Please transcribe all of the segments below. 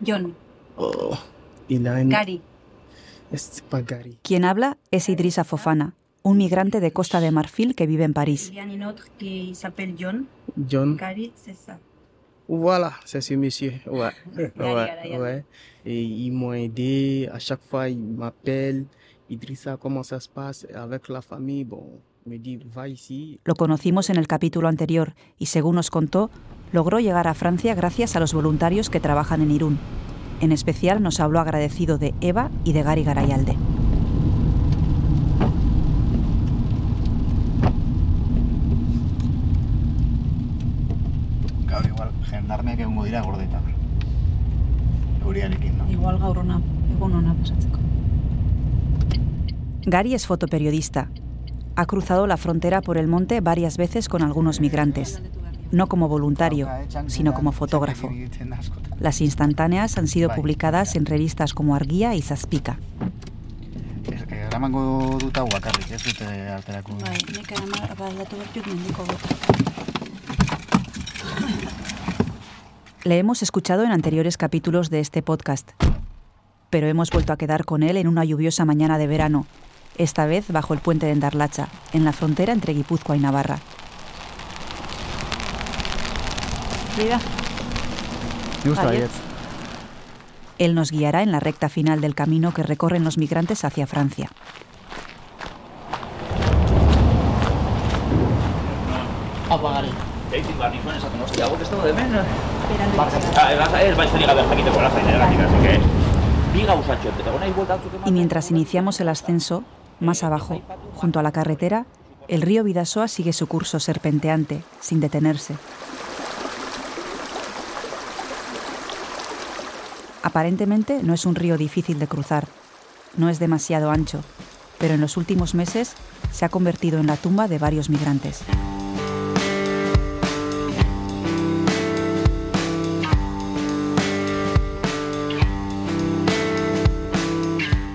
John. Oh, Ilan. Gary. Es pas Gary. Quien habla es Idrissa Fofana, un migrante de Costa de Marfil que vive en París. Y John. John. Gary. Voilà, c'est ce monsieur. Ouais. Ouais, ouais. Et ils m'ont aidé. À chaque fois, ils m'appellent. Idrissa, comment ça se passe avec la famille? Bon, me dit, va ici. Lo conocimos en el capítulo anterior y según nos contó, logró llegar a Francia gracias a los voluntarios que trabajan en Irún. En especial nos habló agradecido de Eva y de Gary Garayalde. Gaur igual, jendarmeak egongo dira gordetan. Euriarekin, no? Igual gaur ona, egun ona pasatzeko. Gary es fotoperiodista. Ha cruzado la frontera por el monte varias veces con algunos migrantes, no como voluntario, sino como fotógrafo. Las instantáneas han sido publicadas en revistas como Argia y bota. Le hemos escuchado en anteriores capítulos de este podcast, pero hemos vuelto a quedar con él en una lluviosa mañana de verano, esta vez bajo el puente de Endarlacha, en la frontera entre Guipúzcoa y Navarra. Mira, Me gusta. Él nos guiará en la recta final del camino que recorren los migrantes hacia Francia. Y mientras iniciamos el ascenso, más abajo, junto a la carretera, el río Vidasoa sigue su curso serpenteante, sin detenerse. Aparentemente no es un río difícil de cruzar, no es demasiado ancho, pero en los últimos meses se ha convertido en la tumba de varios migrantes.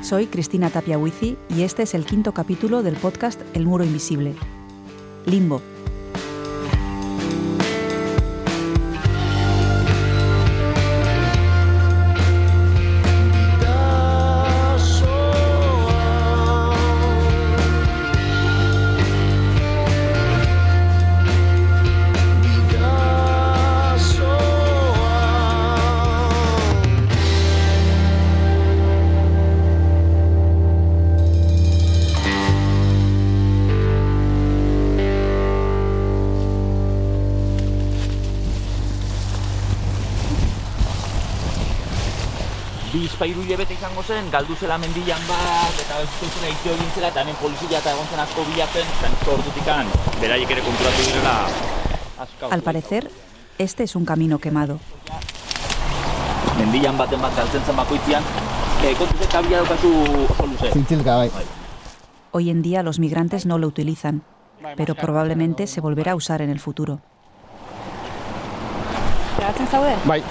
Soy Cristina Tapia Huici y este es el quinto capítulo del podcast El Muro Invisible. Limbo. Izango zen, galdu zela mendian bat, eta ez zuzena itio egin zela, eta hemen polizia eta egon zen asko bilatzen, eta nizko ordutikan, beraiek ere konturatu direla asko. Al parecer, este es un camino quemado. Mendian baten bat galtzen zen bakoitzian, e, kontuz eta bila daukazu oso luze. Zintzilka, bai. Hoy en día los migrantes no lo utilizan, pero probablemente se volverá a usar en el futuro. Bai.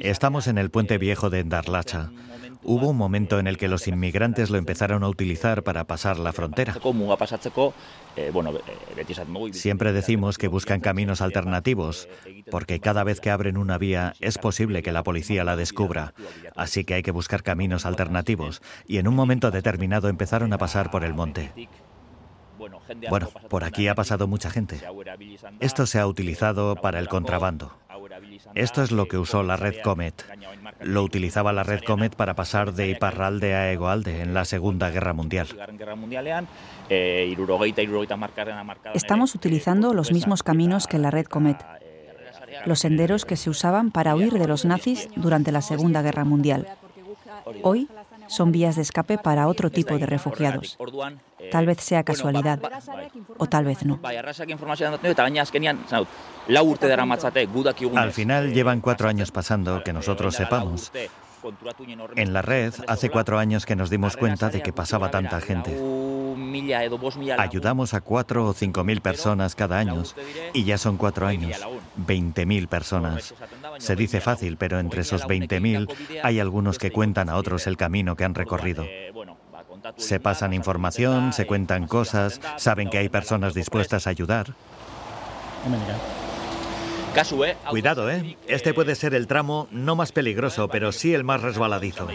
Estamos en el puente viejo de Endarlacha. Hubo un momento en el que los inmigrantes lo empezaron a utilizar para pasar la frontera. Eh, eh. Siempre decimos que buscan caminos alternativos, porque cada vez que abren una vía es posible que la policía la descubra. Así que hay que buscar caminos alternativos. Y en un momento determinado empezaron a pasar por el monte. Bueno, por aquí ha pasado mucha gente. Esto se ha utilizado para el contrabando. Esto es lo que usó la red Comet. Lo utilizaba la red Comet para pasar de Iparralde a Egoalde en la Segunda Guerra Mundial. Estamos utilizando los mismos caminos que la red Comet, los senderos que se usaban para huir de los nazis durante la Segunda Guerra Mundial. Hoy son vías de escape para otro tipo de refugiados. Tal vez sea casualidad, o tal vez no. Al final llevan cuatro años pasando, que nosotros sepamos. En la red, hace cuatro años que nos dimos cuenta de que pasaba tanta gente. Ayudamos a cuatro o cinco mil personas cada año y ya son cuatro años, 20.000 personas. Se dice fácil, pero entre esos 20.000 hay algunos que cuentan a otros el camino que han recorrido. Se pasan información, se cuentan cosas, saben que hay personas dispuestas a ayudar. Eh? Cuidado, ¿eh? Este puede ser el tramo no más peligroso, pero sí el más resbaladizo.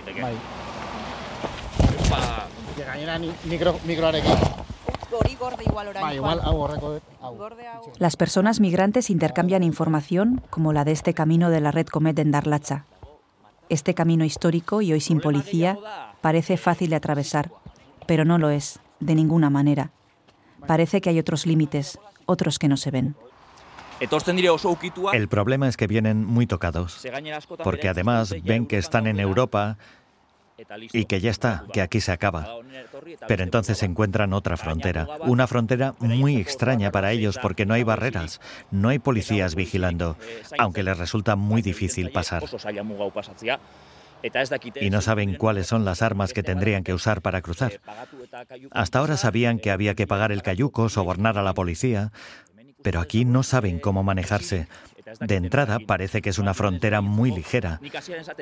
Las personas migrantes intercambian información como la de este camino de la red Comet en Darlacha. Este camino histórico y hoy sin policía parece fácil de atravesar, pero no lo es, de ninguna manera. Parece que hay otros límites, otros que no se ven. El problema es que vienen muy tocados, porque además ven que están en Europa y que ya está, que aquí se acaba. Pero entonces encuentran otra frontera, una frontera muy extraña para ellos porque no hay barreras, no hay policías vigilando, aunque les resulta muy difícil pasar. Y no saben cuáles son las armas que tendrían que usar para cruzar. Hasta ahora sabían que había que pagar el cayuco, sobornar a la policía, pero aquí no saben cómo manejarse. De entrada parece que es una frontera muy ligera,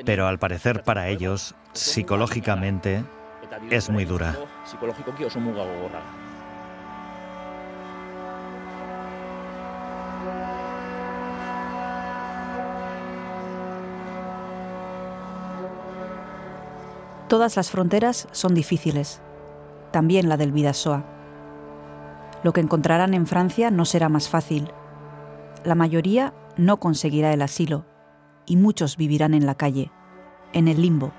pero al parecer para ellos, psicológicamente, es muy dura. Todas las fronteras son difíciles, también la del Vidasoa. Lo que encontrarán en Francia no será más fácil. La mayoría no conseguirá el asilo y muchos vivirán en la calle, en el limbo.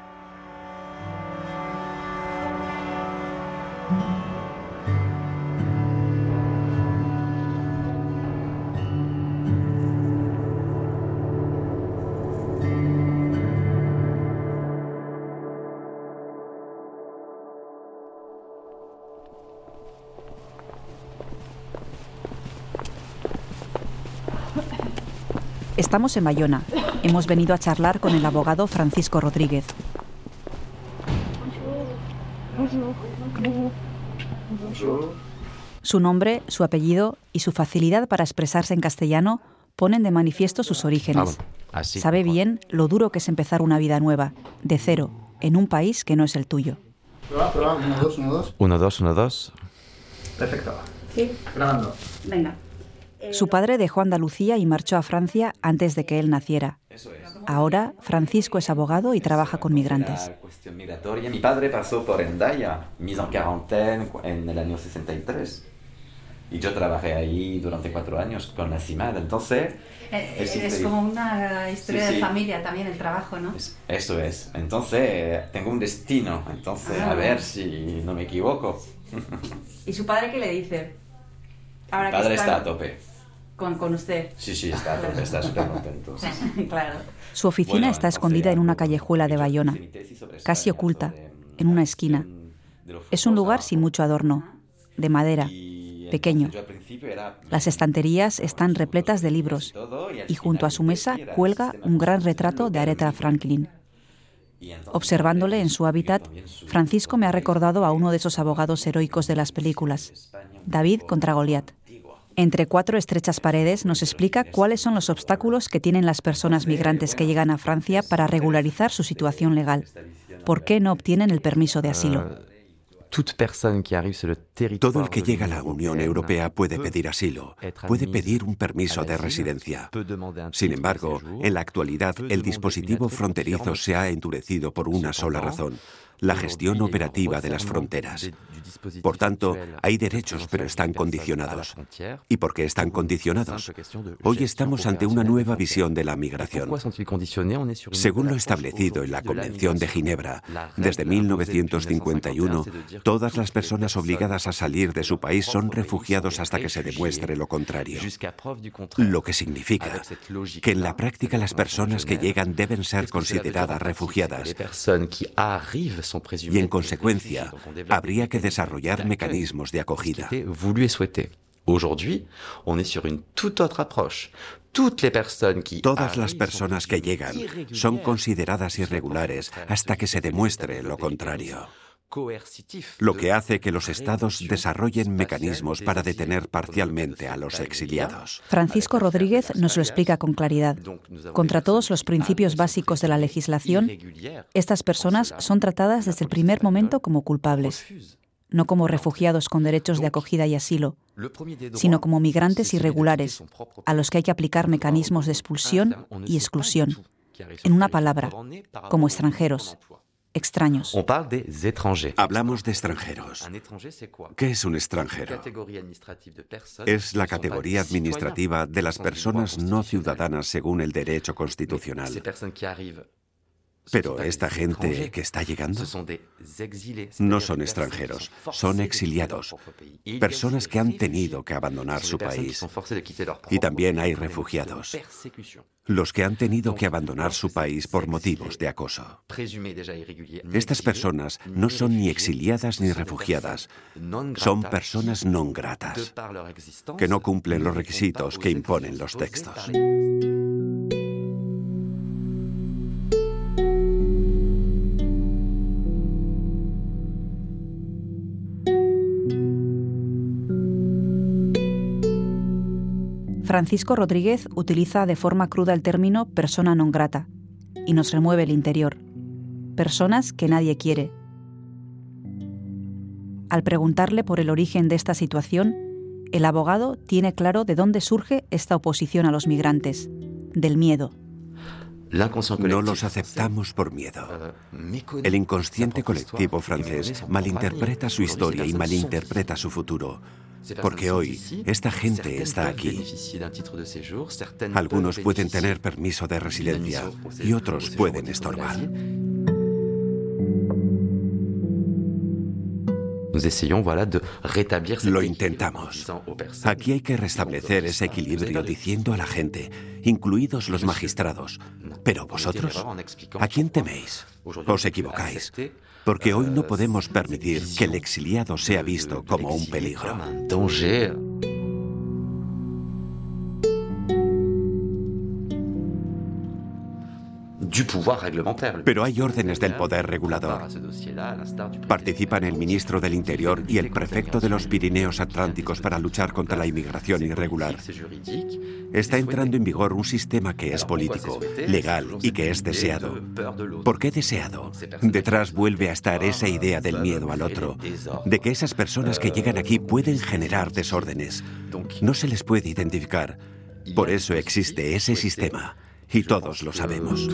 Estamos en Bayona. Hemos venido a charlar con el abogado Francisco Rodríguez. Su nombre, su apellido y su facilidad para expresarse en castellano ponen de manifiesto sus orígenes. Sabe bien lo duro que es empezar una vida nueva, de cero, en un país que no es el tuyo. Uno, dos, uno, dos. Uno, dos, uno, dos. Perfecto. Sí. Grabando. Venga. Su padre dejó Andalucía y marchó a Francia antes de que él naciera. Ahora, Francisco es abogado y trabaja con migrantes. Mi padre pasó por Endaya, mise en quarantaine en el año 63. Y yo trabajé ahí durante cuatro años con la CIMAD. Entonces. Es, increíble. como una historia Sí, de sí. familia también, el trabajo, ¿no? Es- Eso es. Entonces, eh, tengo un destino. Entonces, Ah. a ver si no me equivoco. ¿Y su padre qué le dice? Ahora Mi padre está a tope. Con, con usted. Sí, sí, está súper contento. sí, sí. claro. Su oficina Bueno, está escondida en una callejuela de Bayona, casi oculta, en una esquina. Es un lugar sin mucho adorno, de madera, pequeño. Las estanterías están repletas de libros y junto a su mesa cuelga un gran retrato de Aretha Franklin. Observándole en su hábitat, Francisco me ha recordado a uno de esos abogados heroicos de las películas, David contra Goliat. Entre cuatro estrechas paredes nos explica cuáles son los obstáculos que tienen las personas migrantes que llegan a Francia para regularizar su situación legal. ¿Por qué no obtienen el permiso de asilo? Todo el que llega a la Unión Europea puede pedir asilo, puede pedir un permiso de residencia. Sin embargo, en la actualidad el dispositivo fronterizo se ha endurecido por una sola razón, la gestión operativa de las fronteras. Por tanto, hay derechos, pero están condicionados. ¿Y por qué están condicionados? Hoy estamos ante una nueva visión de la migración. Según lo establecido en la Convención de Ginebra, desde 1951, todas las personas obligadas a salir de su país son refugiados hasta que se demuestre lo contrario. Lo que significa que en la práctica las personas que llegan deben ser consideradas refugiadas y en consecuencia habría que desarrollar mecanismos de acogida. Todas las personas que llegan son consideradas irregulares hasta que se demuestre lo contrario. Lo que hace que los estados desarrollen mecanismos para detener parcialmente a los exiliados. Francisco Rodríguez nos lo explica con claridad. Contra todos los principios básicos de la legislación, estas personas son tratadas desde el primer momento como culpables. no como refugiados con derechos de acogida y asilo, sino como migrantes irregulares, a los que hay que aplicar mecanismos de expulsión y exclusión. En una palabra, como extranjeros, extraños. Hablamos de extranjeros. ¿Qué es un extranjero? Es la categoría administrativa de las personas no ciudadanas según el derecho constitucional. Pero esta gente que está llegando no son extranjeros, son exiliados, personas que han tenido que abandonar su país. Y también hay refugiados, los que han tenido que abandonar su país por motivos de acoso. Estas personas no son ni exiliadas ni refugiadas, son personas non gratas, que no cumplen los requisitos que imponen los textos. Francisco Rodríguez utiliza de forma cruda el término persona non grata y nos remueve el interior. Personas que nadie quiere. Al preguntarle por el origen de esta situación, el abogado tiene claro de dónde surge esta oposición a los migrantes, del miedo. No los aceptamos por miedo. El inconsciente colectivo francés malinterpreta su historia y malinterpreta su futuro. Porque hoy esta gente está aquí. Algunos pueden tener permiso de residencia y otros pueden estorbar. Lo intentamos. Aquí hay que restablecer ese equilibrio diciendo a la gente, incluidos los magistrados, pero vosotros, ¿a quién teméis? Os equivocáis porque hoy no podemos permitir que el exiliado sea visto como un peligro. Pero hay órdenes del poder regulador. Participan el ministro del Interior y el prefecto de los Pirineos Atlánticos para luchar contra la inmigración irregular. Está entrando en vigor un sistema que es político, legal y que es deseado. ¿Por qué deseado? Detrás vuelve a estar esa idea del miedo al otro, de que esas personas que llegan aquí pueden generar desórdenes. No se les puede identificar. Por eso existe ese sistema. Y todos lo sabemos.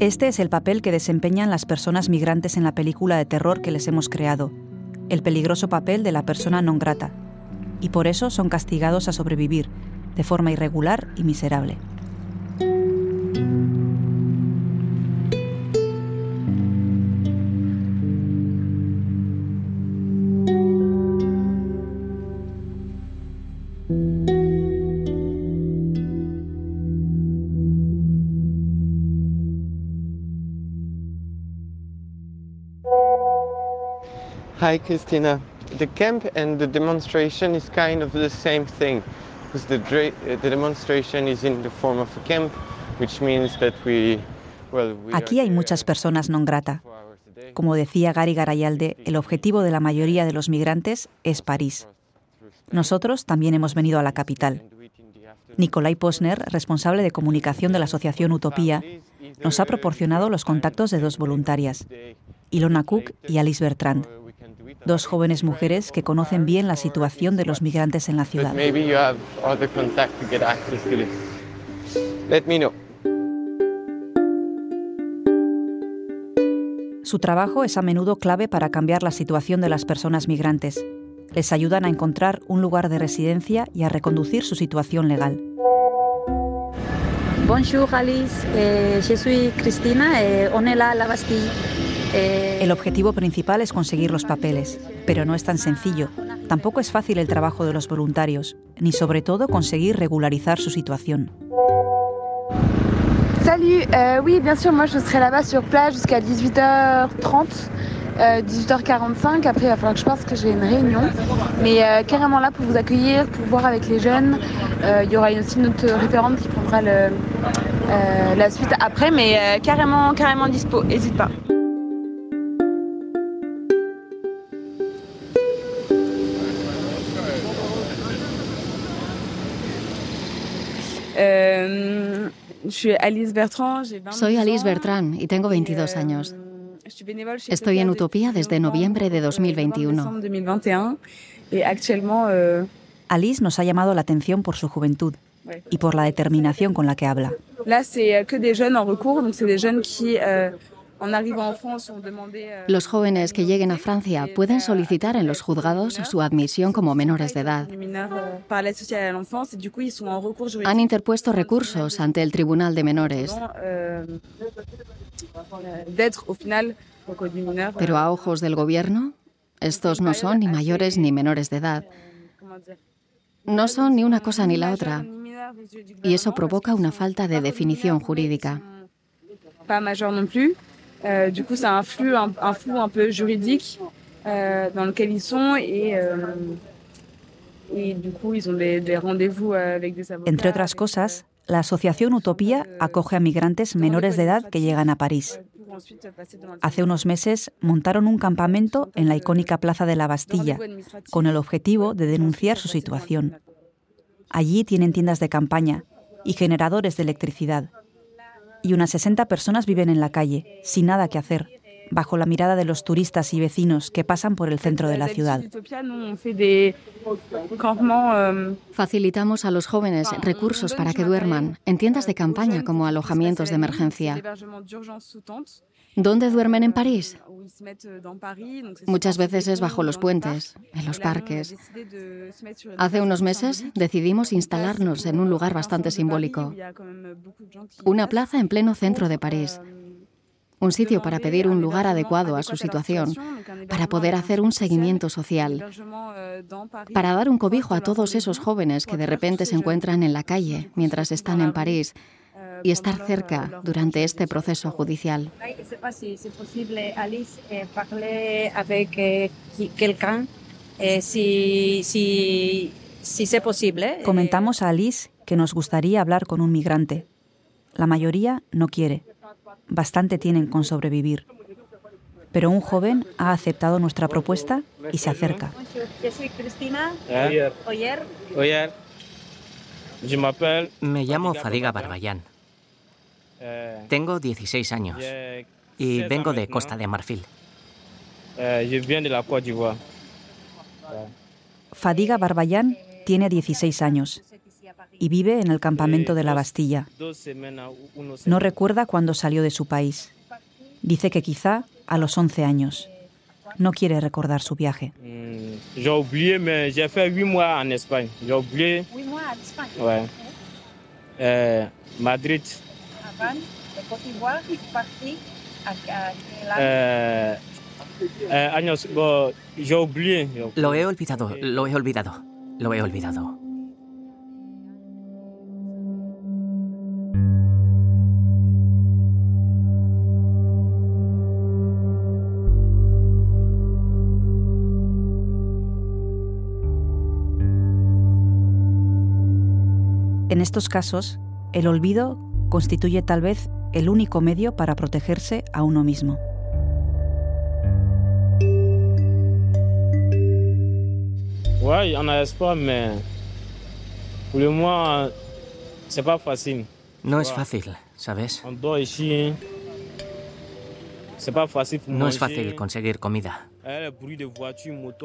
Este es el papel que desempeñan las personas migrantes en la película de terror que les hemos creado, el peligroso papel de la persona non grata, y por eso son castigados a sobrevivir, de forma irregular y miserable. Hi, Christina. The camp and the demonstration is kind of the same thing, because the, the demonstration is in the form of a camp, which means that we Aquí hay muchas personas non grata. Como decía Gary Garayalde, el objetivo de la mayoría de los migrantes es París. Nosotros también hemos venido a la capital. Nicolai Posner, responsable de comunicación de la Asociación Utopía, nos ha proporcionado los contactos de dos voluntarias, Ilona Cook y Alice Bertrand dos jóvenes mujeres que conocen bien la situación de los migrantes en la ciudad. Su trabajo es a menudo clave para cambiar la situación de las personas migrantes. Les ayudan a encontrar un lugar de residencia y a reconducir su situación legal. Bonjour Alice, eh, je suis Cristina, eh, on est là à la Bastille. El objetivo principal es conseguir los papeles, pero no es tan sencillo. Tampoco es fácil el trabajo de los voluntarios, ni sobre todo conseguir regularizar su. Salut, euh, oui, bien sûr, moi je serai là-bas sur place jusqu'à 18h30. 18h45, après il va falloir que je pense que j'ai une réunion. Mais euh, carrément là pour vous accueillir, pour voir avec les jeunes. Euh, il y aura aussi une autre référente qui prendra euh, la suite après, mais euh, carrément, carrément dispo, n'hésite pas. Soy Alice Bertrand y tengo 22 años. Estoy en Utopía desde noviembre de 2021. Alice nos ha llamado la atención por su juventud y por la determinación con la que habla. Los jóvenes que lleguen a Francia pueden solicitar en los juzgados su admisión como menores de edad. Han interpuesto recursos ante el Tribunal de Menores. Pero a ojos del gobierno, estos no son ni mayores ni menores de edad. No son ni una cosa ni la otra. Y eso provoca una falta de definición jurídica. Euh, du coup, un, un flou un peu juridique euh, dans lequel ils sont et, euh, y du coup, ils ont des, des rendez-vous euh, avec des avocats. Entre otras cosas, la Asociación Utopía acoge a migrantes menores de edad que llegan a París. Hace unos meses montaron un campamento en la icónica Plaza de la Bastilla con el objetivo de denunciar su situación. Allí tienen tiendas de campaña y generadores de electricidad y unas 60 personas viven en la calle, sin nada que hacer, bajo la mirada de los turistas y vecinos que pasan por el centro de la ciudad. Facilitamos a los jóvenes recursos para que duerman en tiendas de campaña como alojamientos de emergencia. ¿Dónde duermen en París? Muchas veces es bajo los puentes, en los parques. Hace unos meses decidimos instalarnos en un lugar bastante simbólico, una plaza en pleno centro de París. Un sitio para pedir un lugar adecuado a su situación, para poder hacer un seguimiento social, para dar un cobijo a todos esos jóvenes que de repente se encuentran en la calle mientras están en París y estar cerca durante este proceso judicial. Es posible, Alice, parler avec quelqu'un, si, si, si c'est posible. Comentamos a Alice que nos gustaría hablar con un migrante. La mayoría no quiere. Bastante tienen con sobrevivir. Pero un joven ha aceptado nuestra propuesta y se acerca. Yo soy Cristina Oyer. Oyer. Me llamo Fadiga Barbayán. Eh, Tengo 16 años y vengo de Costa de Marfil. Eh, Fadiga Barbayán tiene 16 años y vive en el campamento de la Bastilla. No recuerda cuándo salió de su país. Dice que quizá a los 11 años. No quiere recordar su viaje. Mm, j'ai oublié, mais j'ai fait 8 mois en Espagne. J'ai oublié. 8 mois en Espagne. Ouais. Madrid. De años, oublié. Lo he olvidado, lo he olvidado, lo he olvidado. En estos casos, el olvido constituye tal vez el único medio para protegerse a uno mismo. Ouais, il y en a espoir, mais pour le moment, c'est pas facile. No es fácil, ¿sabes? No es fácil conseguir comida. Eh,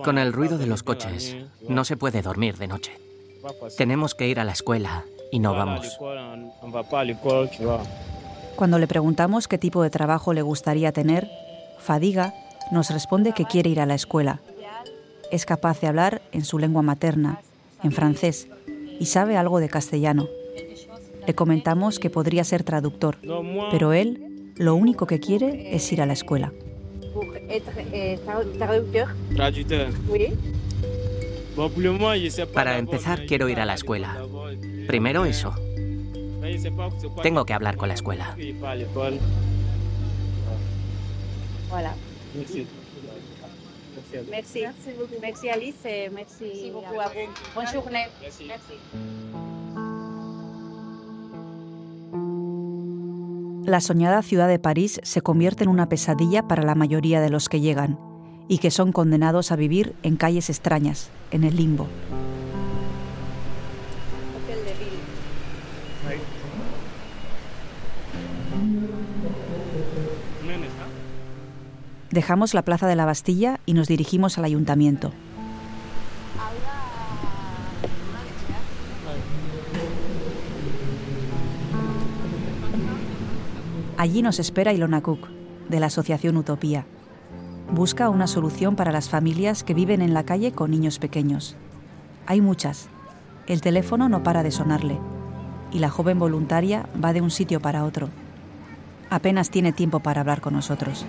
Con on el ruido de los coches, no se puede dormir de noche. Tenemos que ir a la escuela y no vamos. Cuando le preguntamos qué tipo de trabajo le gustaría tener, Fadiga nos responde que quiere ir a la escuela. Es capaz de hablar en su lengua materna, en francés, y sabe algo de castellano. Le comentamos que podría ser traductor, pero él lo único que quiere es ir a la escuela. eh, Para empezar, quiero ir a la escuela. Primero eso. Tengo que hablar con la escuela. Merci. Merci. Merci, Alice et merci, beaucoup à vous. Bonne journée. Merci. La soñada ciudad de París se convierte en una pesadilla para la mayoría de los que llegan y que son condenados a vivir en calles extrañas, en el limbo. Dejamos la plaza de la Bastilla y nos dirigimos al ayuntamiento. Allí nos espera Ilona Cook, de la Asociación Utopía. Busca una solución para las familias que viven en la calle con niños pequeños. Hay muchas. El teléfono no para de sonarle y la joven voluntaria va de un sitio para otro. Apenas tiene tiempo para hablar con nosotros.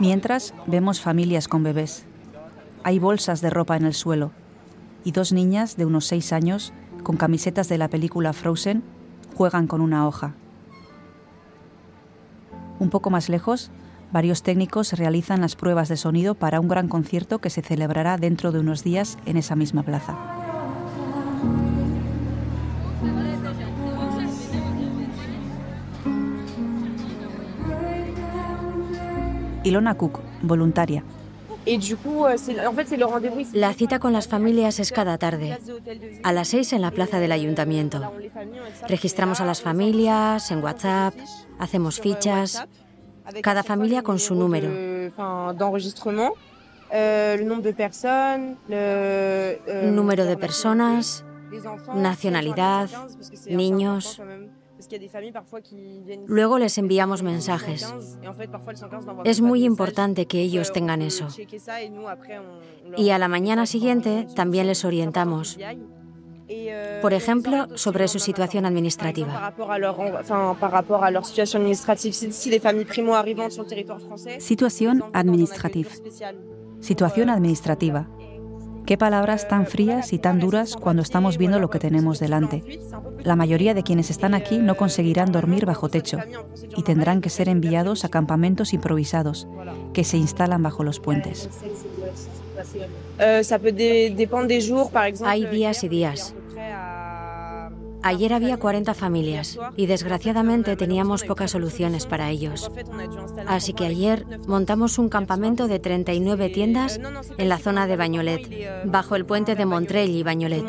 Mientras vemos familias con bebés. Hay bolsas de ropa en el suelo y dos niñas de unos seis años con camisetas de la película Frozen, juegan con una hoja. Un poco más lejos, varios técnicos realizan las pruebas de sonido para un gran concierto que se celebrará dentro de unos días en esa misma plaza. Ilona Cook, voluntaria, la cita con las familias es cada tarde, a las seis en la plaza del ayuntamiento. Registramos a las familias en WhatsApp, hacemos fichas, cada familia con su número. Número de personas, nacionalidad, niños. Luego les enviamos mensajes. Es muy importante que ellos tengan eso. Y a la mañana siguiente también les orientamos. Por ejemplo, sobre su situación administrativa. Situación administrativa. Situación administrativa. Qué palabras tan frías y tan duras cuando estamos viendo lo que tenemos delante. La mayoría de quienes están aquí no conseguirán dormir bajo techo y tendrán que ser enviados a campamentos improvisados que se instalan bajo los puentes. Hay días y días. Ayer había 40 familias y desgraciadamente teníamos pocas soluciones para ellos. Así que ayer montamos un campamento de 39 tiendas en la zona de Bagnolet, bajo el puente de Montreuil y Bagnolet.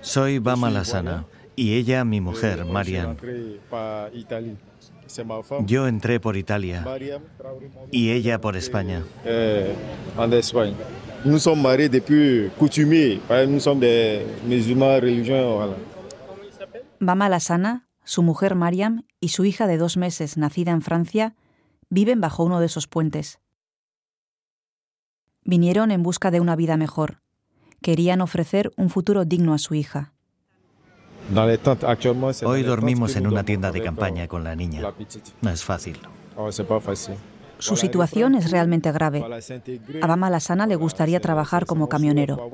Soy Bama Lasana y ella mi mujer, Mariam. Yo entré por Italia y ella por España. Eh, nous sommes mariés depuis coutumiers, nous sommes des musulmans religieux. Bama Lasana, su mujer Mariam y su hija de dos meses, nacida en Francia, viven bajo uno de esos puentes. Vinieron en busca de una vida mejor. Querían ofrecer un futuro digno a su hija. Hoy dormimos en una tienda de campaña con la niña. No es fácil. Su situación es realmente grave. A Bama Lasana le gustaría trabajar como camionero.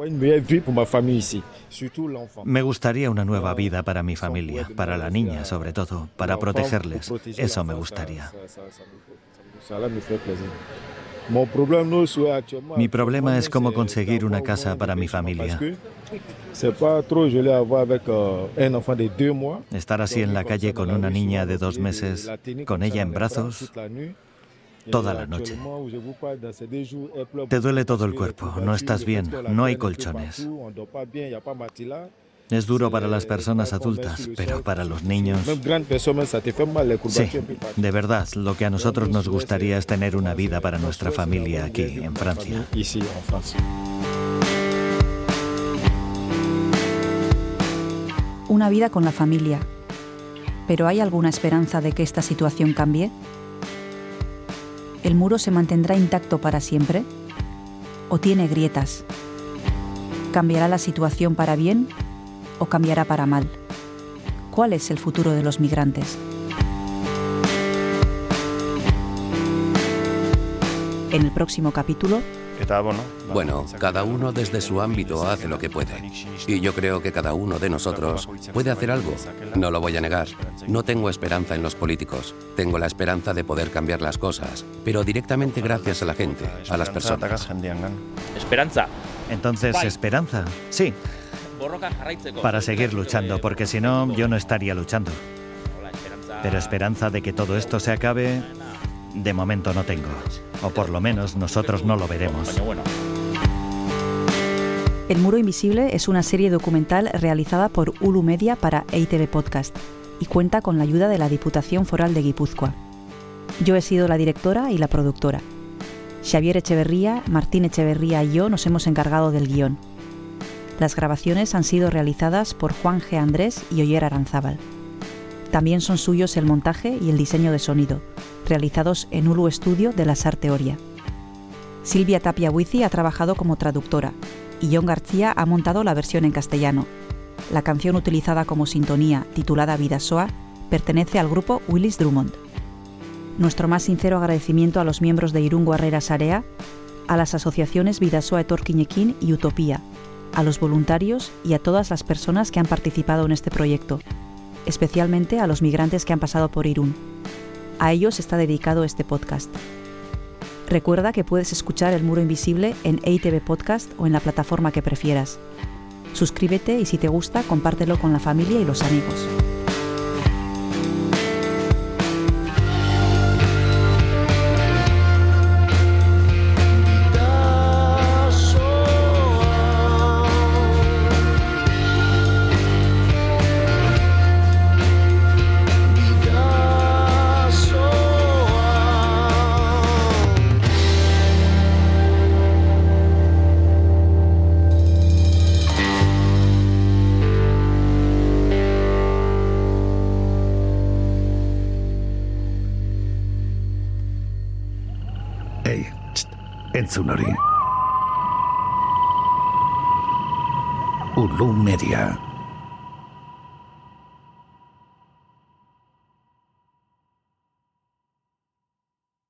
Me gustaría una nueva vida para mi familia, para la niña sobre todo, para protegerles. Eso me gustaría. Mi problema es cómo conseguir una casa para mi familia. Estar así en la calle con una niña de dos meses, con ella en brazos, toda la noche. Te duele todo el cuerpo, no estás bien, no hay colchones. Es duro para las personas adultas, pero para los niños... Sí, de verdad, lo que a nosotros nos gustaría es tener una vida para nuestra familia aquí, en Francia. Una vida con la familia. ¿Pero hay alguna esperanza de que esta situación cambie? ¿El muro se mantendrá intacto para siempre? ¿O tiene grietas? ¿Cambiará la situación para bien o cambiará para mal? ¿Cuál es el futuro de los migrantes? En el próximo capítulo, bueno, cada uno desde su ámbito hace lo que puede. Y yo creo que cada uno de nosotros puede hacer algo. No lo voy a negar. No tengo esperanza en los políticos. Tengo la esperanza de poder cambiar las cosas, pero directamente gracias a la gente, a las personas. Esperanza. Entonces, esperanza. Sí. Para seguir luchando, porque si no, yo no estaría luchando. Pero esperanza de que todo esto se acabe, de momento no tengo. O por lo menos nosotros no lo veremos. El Muro Invisible es una serie documental realizada por Ulu Media para EITV Podcast y cuenta con la ayuda de la Diputación Foral de Guipúzcoa. Yo he sido la directora y la productora. Xavier Echeverría, Martín Echeverría y yo nos hemos encargado del guion. Las grabaciones han sido realizadas por Juan G. Andrés y Oyer Aranzábal. También son suyos el montaje y el diseño de sonido, realizados en Ulu Estudio de la Sarteoria. Silvia Tapia Huizi ha trabajado como traductora y John García ha montado la versión en castellano. La canción utilizada como sintonía, titulada Vidasoa, pertenece al grupo Willis Drummond. Nuestro más sincero agradecimiento a los miembros de Irungo Herrera Sarea, a las asociaciones Vidasoa Etorquiñequín y Utopía, a los voluntarios y a todas las personas que han participado en este proyecto, especialmente a los migrantes que han pasado por Irún. A ellos está dedicado este podcast. Recuerda que puedes escuchar El Muro Invisible en EITV Podcast o en la plataforma que prefieras. Suscríbete y si te gusta, compártelo con la familia y los amigos. Entzun hori. Ulu Media.